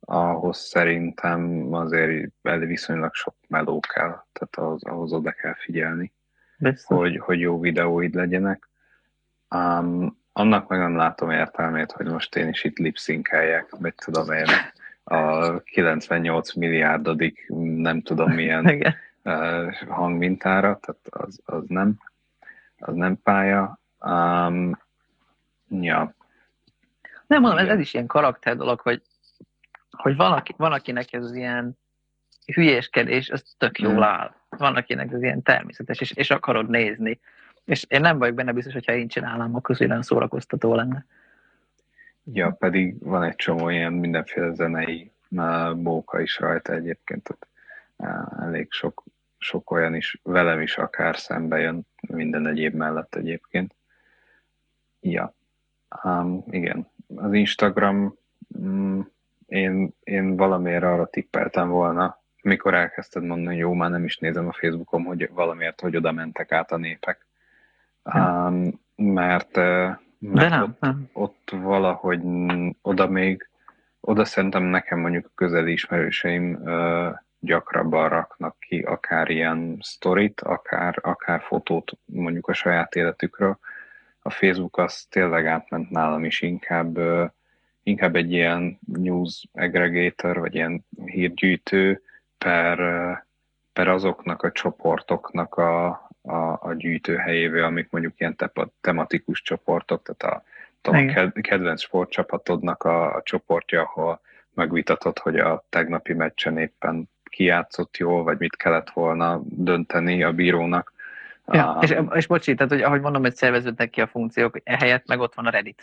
ahhoz szerintem azért viszonylag sok meló kell, tehát ahhoz, ahhoz oda kell figyelni, hogy, hogy jó videóid legyenek. Um, annak meg nem látom értelmét, hogy most én is itt lipszinkeljek, mit tudom én, a 98 milliárdodik, nem tudom milyen (laughs) hangmintára, tehát az, az nem, az nem pálya. Um, ja. Nem mondom, ez, ez is ilyen karakter dolog, hogy, hogy van, aki, van akinek ez ilyen hülyéskedés, az tök jól mm. áll. Van akinek ez ilyen természetes, és, és akarod nézni. És én nem vagyok benne biztos, hogyha én csinálnám, akkor olyan szórakoztató lenne. Ja, pedig van egy csomó ilyen mindenféle zenei bóka is rajta egyébként, tehát elég sok, sok olyan is, velem is akár szembe jön, minden egyéb mellett egyébként. Ja, um, igen. Az Instagram, um, én, én valamiért arra tippeltem volna, mikor elkezdted mondani, hogy jó, már nem is nézem a Facebookom, hogy valamiért, hogy oda mentek át a népek. Um, mert, mert De nem, ott, nem. ott valahogy oda még, oda szerintem nekem mondjuk a közeli ismerőseim uh, gyakrabban raknak ki akár ilyen sztorit, akár, akár fotót mondjuk a saját életükről. A Facebook az tényleg átment nálam is inkább, inkább egy ilyen news aggregator, vagy ilyen hírgyűjtő per, per azoknak a csoportoknak a, a, a gyűjtőhelyévé, amik mondjuk ilyen tematikus csoportok, tehát a, a kedvenc sportcsapatodnak a, a csoportja, ahol megvitatod, hogy a tegnapi meccsen éppen kijátszott jól, vagy mit kellett volna dönteni a bírónak. Ja, és, és bocsi, tehát hogy ahogy mondom, hogy szerveződnek ki a funkciók, ehelyett meg ott van a Reddit.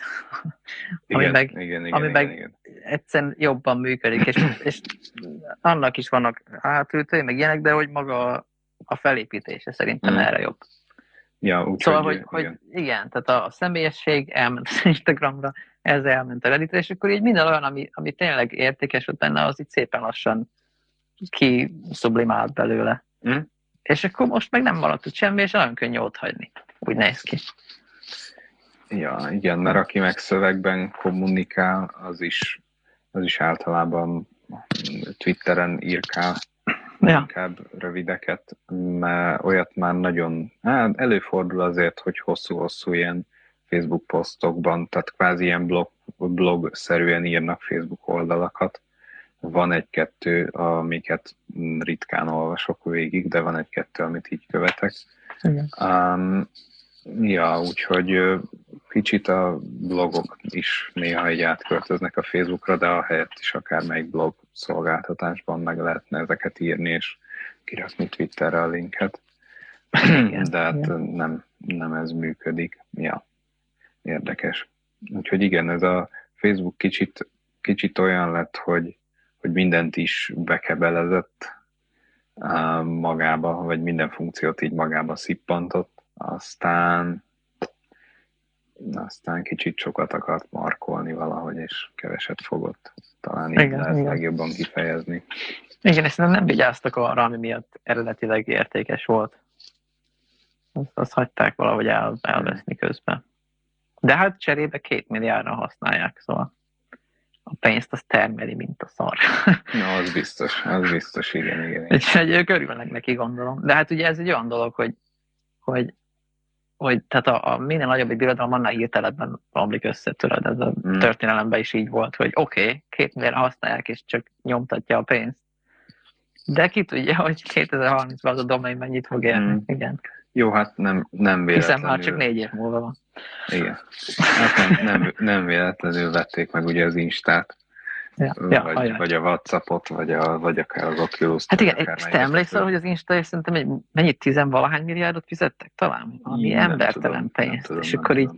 Igen, ami meg, igen, igen, ami igen, meg igen. egyszerűen jobban működik, és, és annak is vannak hátültői, meg ilyenek, de hogy maga a felépítése szerintem mm. erre jobb. Ja, úgy, szóval, hogy, hogy, igen. hogy igen, tehát a személyesség elment az (laughs) Instagramra, ez elment a Redditre, és akkor így minden olyan, ami, ami tényleg értékes volt benne, az így szépen lassan ki sublimált belőle. Mm. És akkor most meg nem maradt ott semmi, és nagyon könnyű ott hagyni. Úgy néz ki. Ja, igen, mert aki meg szövegben kommunikál, az is, az is általában Twitteren írkál ja. inkább rövideket, mert olyat már nagyon, hát előfordul azért, hogy hosszú-hosszú ilyen Facebook posztokban, tehát kvázi ilyen blog, blog-szerűen írnak Facebook oldalakat. Van egy-kettő, amiket ritkán olvasok végig, de van egy-kettő, amit így követek. Igen. Um, ja, úgyhogy kicsit a blogok is néha egy átköltöznek a Facebookra, de a helyett is akár melyik blog szolgáltatásban meg lehetne ezeket írni, és kirakni Twitterre a linket. Igen, de hát nem, nem ez működik. Ja, érdekes. Úgyhogy igen, ez a Facebook kicsit, kicsit olyan lett, hogy, hogy mindent is bekebelezett magába, vagy minden funkciót így magába szippantott, aztán aztán kicsit sokat akart markolni valahogy, és keveset fogott. Talán így igen, lehet igen. legjobban kifejezni. Igen, és nem vigyáztak arra, ami miatt eredetileg értékes volt. Azt, azt hagyták valahogy el, elveszni közben. De hát cserébe két milliárdra használják, szóval a pénzt az termeli, mint a szar. (laughs) Na, az biztos, az biztos, igen, igen. igen. Úgyhogy ők örülnek neki, gondolom. De hát ugye ez egy olyan dolog, hogy, hogy hogy tehát a, a minél nagyobb egy birodalom, annál hirtelenben romlik össze, tudod, ez a mm. történelemben is így volt, hogy oké, okay, két milliárd használják, és csak nyomtatja a pénzt. De ki tudja, hogy 2030-ban az a domain mennyit fog érni, mm. igen. Jó, hát nem, nem véletlenül. Hiszen már csak négy év múlva van. Igen. Hát nem, nem, nem véletlenül vették meg ugye az Instát. Ja, vagy, vagy a Whatsappot, vagy, a, vagy akár az oculus Hát igen, és te emlékszel, hogy az Insta szerintem egy, mennyit tizenvalahány milliárdot fizettek talán? Ami embertelen pénzt. és akkor így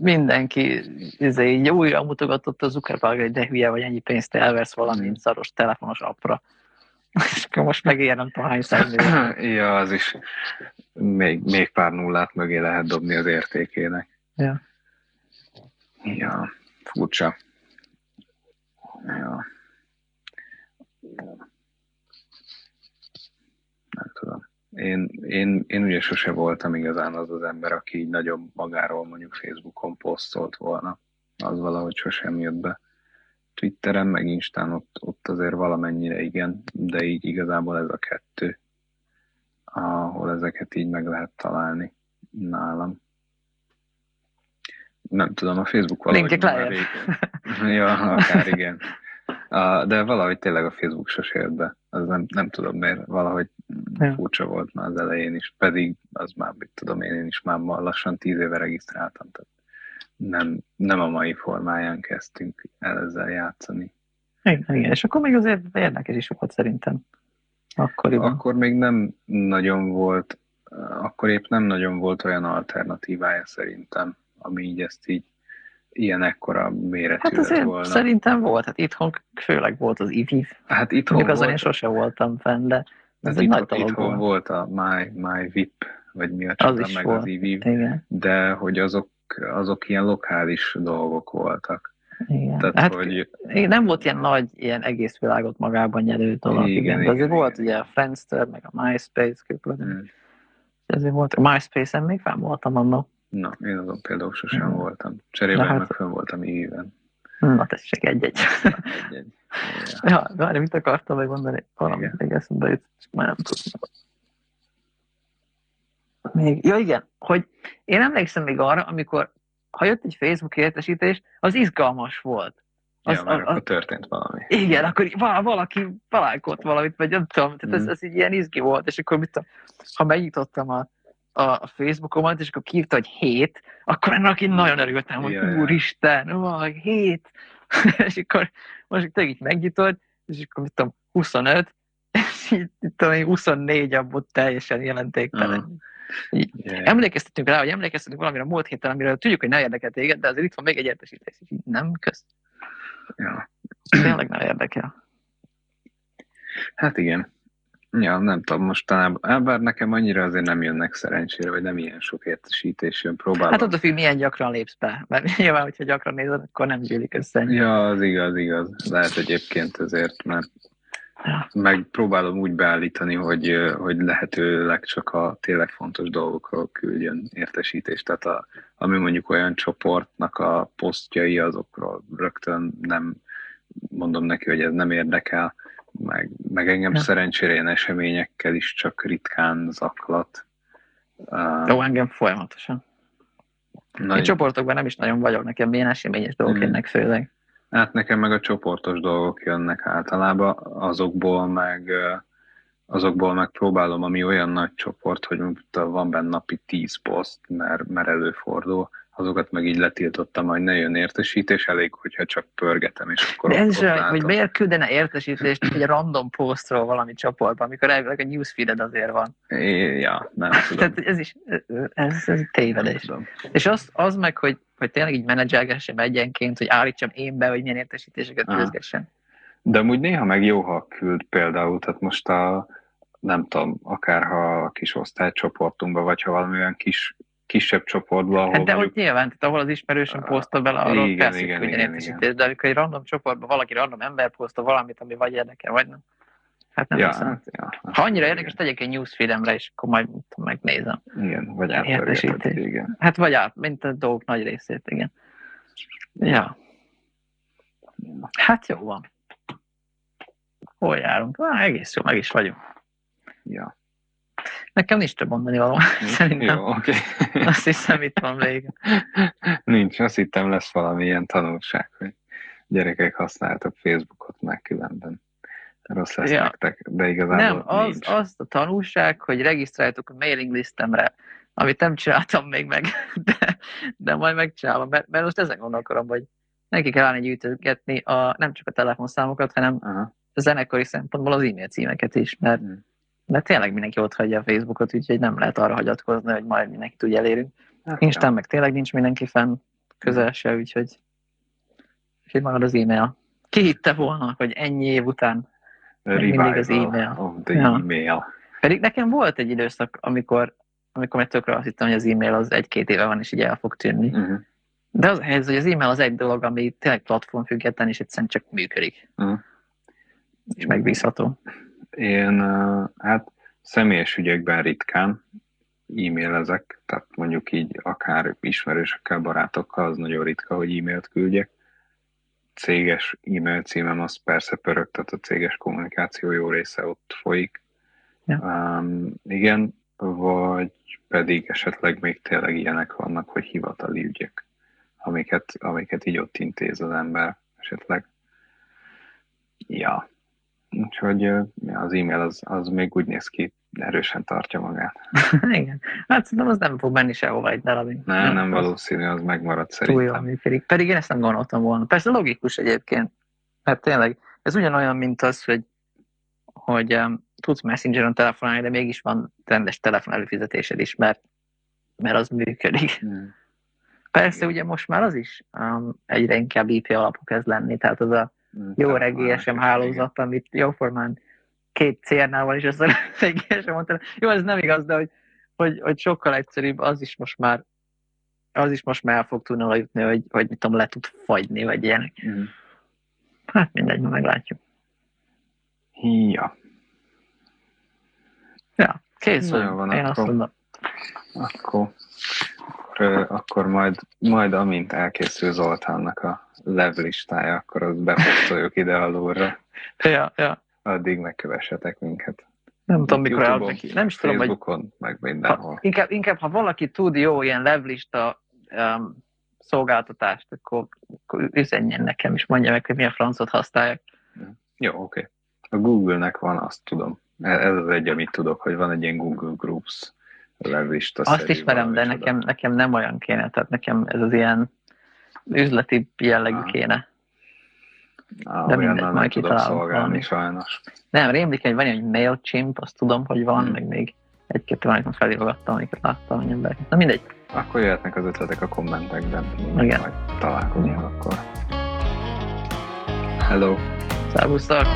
mindenki izé, így újra mutogatott a Zuckerberg, hogy de hülye vagy ennyi pénzt elvesz valami mm. szaros telefonos appra. (laughs) És akkor most megér nem tudom hány (clears throat) Ja, az is még, még pár nullát mögé lehet dobni az értékének. Ja. Ja, furcsa. Ja. Nem tudom. Én, én, én ugye sose voltam igazán az az ember, aki így nagyon magáról mondjuk Facebookon posztolt volna. Az valahogy sosem jött be. Twitteren, meg Instán ott, ott azért valamennyire igen, de így igazából ez a kettő, ahol ezeket így meg lehet találni nálam. Nem tudom, a Facebook valahogy Linkek rég... (laughs) ja, akár igen. De valahogy tényleg a Facebook sose jött be. Az nem, nem tudom miért, valahogy ja. furcsa volt már az elején is, pedig az már, mit tudom én, én is már lassan tíz éve regisztráltam, tehát nem, nem a mai formáján kezdtünk el ezzel játszani. Igen, igen, és akkor még azért érdekes is volt szerintem. Akkoriban. Akkor még nem nagyon volt, akkor épp nem nagyon volt olyan alternatívája szerintem, ami így ezt így ilyen ekkora méretű hát azért volna. szerintem volt, hát itthon főleg volt az IVIV. Hát itthon Mondjuk azon én sose voltam fenn, de ez hát egy itthon, nagy dolog itthon volt. a My, My VIP, vagy mi a csoda, meg volt. az IVIV, Igen. de hogy azok, azok ilyen lokális dolgok voltak. Igen. Tehát, hát, hogy... Nem volt ilyen nagy, ilyen egész világot magában nyerő dolog, igen, igen, de azért igen, volt igen. ugye a Friendster, meg a MySpace, hmm. ezért volt, a MySpace-en még fenn voltam annak. Na, én azon például sosem mm. voltam. Cserében hát... meg fönn voltam íven. Na, tessék, egy-egy. egy-egy. (laughs) Ja, várj, mit akartam megmondani? Valamit még eszembe jut, csak már nem tudom. Még, ja igen, hogy én emlékszem még arra, amikor ha jött egy Facebook értesítés, az izgalmas volt. Az, ja, mert a, akkor történt valami. Igen, akkor valaki találkozott valamit, vagy nem tudom, tehát ez, mm. ez így ilyen izgi volt, és akkor mit tudom, ha megnyitottam a, a Facebookomat, és akkor kívta, hogy hét, akkor ennek én nagyon örültem, hogy yeah. úristen, vaj, hét, (laughs) és akkor most tényleg így megnyitod, és akkor mit tudom, 25, és így, tudom, 24 abból teljesen jelentéktelen. Uh-huh. Yeah. Emlékeztetünk rá, hogy emlékeztetünk valamire a múlt héten, amiről tudjuk, hogy ne érdekel téged, de azért itt van még egy értesítés, és így nem kösz. Ja. Tényleg nem érdekel. Hát igen. Ja, nem tudom, mostanában, bár nekem annyira azért nem jönnek szerencsére, vagy nem ilyen sok értesítés jön, próbálom. Hát attól függ, milyen gyakran lépsz be, mert (laughs) nyilván, hogyha gyakran nézed, akkor nem gyűlik össze. Ja, az igaz, igaz. Lehet egyébként azért, mert ja. meg próbálom úgy beállítani, hogy, hogy lehetőleg csak a tényleg fontos dolgokról küldjön értesítést. Tehát a, ami mondjuk olyan csoportnak a posztjai, azokról rögtön nem mondom neki, hogy ez nem érdekel meg, meg engem ja. szerencsére ilyen eseményekkel is csak ritkán zaklat. Uh, Jó, engem folyamatosan. Nagy... Én csoportokban nem is nagyon vagyok, nekem ilyen eseményes dolgok hmm. jönnek főleg. Hát nekem meg a csoportos dolgok jönnek általában, azokból meg azokból meg próbálom, ami olyan nagy csoport, hogy van benne napi 10 poszt, mert, mert előfordul, azokat meg így letiltottam, hogy ne jön értesítés, elég, hogyha csak pörgetem, és akkor De ez is olyan, hogy miért küldene értesítést egy random postról valami csoportban, amikor elvileg a newsfeeded azért van. É, ja, nem (laughs) tudom. Tehát ez is, ez, ez tévedés. És az, az meg, hogy, hogy tényleg így menedzselgessem egyenként, hogy állítsam én be, hogy milyen értesítéseket küldgessen. De amúgy néha meg jó, ha küld például, tehát most a, nem tudom, akár ha a kis osztálycsoportunkban, vagy ha valamilyen kis kisebb csoportba. Ahol hát de mondjuk... hogy nyilván, tehát ahol az ismerősöm posztol bele, arról igen, persze, igen, igen, értesítés, igen. de amikor egy random csoportban valaki random ember posztol valamit, ami vagy érdekel, vagy nem. Hát nem ja, hiszem. Hát, ja, hát, ha annyira érdekes, tegyek egy newsfeedemre, és akkor majd megnézem. Igen, vagy átpörgeted, igen. Hát vagy át, mint a dolgok nagy részét, igen. Ja. Hát jó van. Hol járunk? Ah, egész jó, meg is vagyunk. Ja. Nekem nincs több mondani való. (laughs) Szerintem. Jó, oké. Okay. Azt hiszem, itt van vége. Nincs, azt hittem lesz valami ilyen tanulság, hogy gyerekek használtak Facebookot meg különben. Rossz lesz ja. nektek, de igazából Nem, az, nincs. az a tanulság, hogy regisztráljátok a mailing listemre, amit nem csináltam még meg, (laughs) de, de majd megcsinálom, mert, mert most ezen gondolkodom, hogy neki kell állni gyűjtögetni a, nem csak a telefonszámokat, hanem Aha. a zenekari szempontból az e-mail címeket is, mert hmm mert tényleg mindenki ott hagyja a Facebookot, úgyhogy nem lehet arra hagyatkozni, hogy majd mindenki tudja elérünk. Hát, Instán ja. meg tényleg nincs mindenki fenn közel se, úgyhogy, úgyhogy marad az e-mail. Ki hitte volna, hogy ennyi év után mindig az e-mail. Ja. e-mail. Pedig nekem volt egy időszak, amikor, amikor meg tökre azt hittem, hogy az e-mail az egy-két éve van, és így el fog tűnni. Uh-huh. De az a helyzet, hogy az e-mail az egy dolog, ami tényleg platform független, és egyszerűen csak működik. Uh-huh. És megbízható. Én hát személyes ügyekben ritkán e-mailezek, tehát mondjuk így akár ismerősökkel, barátokkal, az nagyon ritka, hogy e-mailt küldjek. Céges e-mail címem az persze pörög, tehát a céges kommunikáció jó része ott folyik. Ja. Um, igen, vagy pedig esetleg még tényleg ilyenek vannak, hogy hivatali ügyek, amiket, amiket így ott intéz az ember esetleg. Ja, Úgyhogy az e-mail az, az még úgy néz ki, erősen tartja magát. (laughs) Igen. Hát szerintem az nem fog menni sehova egy darabig. Nem, nem, nem valószínű, az megmarad szerintem. Túl jól működik. Pedig én ezt nem gondoltam volna. Persze logikus egyébként. Mert tényleg, ez ugyanolyan, mint az, hogy, hogy um, tudsz Messengeren telefonálni, de mégis van rendes telefon előfizetésed is, mert, mert az működik. Hmm. (laughs) Persze, ugye most már az is um, egyre inkább IP alapú kezd lenni, tehát az a jó reg GSM hálózat, amit jóformán két CRN-val is össze egy GSM mondta. Jó, ez nem igaz, de hogy, hogy, hogy sokkal egyszerűbb, az is most már az is most már el fog tudni jutni, hogy, hogy mit tudom, le tud fagyni, vagy ilyenek. Mm. Hát mindegy, ma meglátjuk. Ja. Ja, kész vagyok. Van, Én akkor, azt mondom. Akkor, akkor, akkor majd, majd amint elkészül Zoltánnak a levlistája, akkor azt beposztoljuk ide alulra. Ja, ja. Addig megkövessetek minket. Nem tudom, mikor el neki. Nem is tudom, Facebookon, hogy... meg mindenhol. Ha, inkább, inkább, ha valaki tud jó ilyen levlista um, szolgáltatást, akkor, akkor üzenjen nekem, és mondja meg, hogy milyen francot használják. Jó, oké. Okay. A Google-nek van, azt tudom. Ez az egy, amit tudok, hogy van egy ilyen Google Groups levlista. Azt ismerem, de nekem, nekem nem olyan kéne, tehát nekem ez az ilyen üzleti jellegű ah. kéne. Ah, de mindegy, majd kitalálom valami. sajnos. Nem, rémlik egy van egy MailChimp, azt tudom, hogy van, hmm. meg még egy-kettő van, felírogattam, amiket láttam, hogy emberek. Na mindegy. Akkor jöhetnek az ötletek a kommentekben. Igen. Majd találkozunk akkor. Hello. Szervusztok!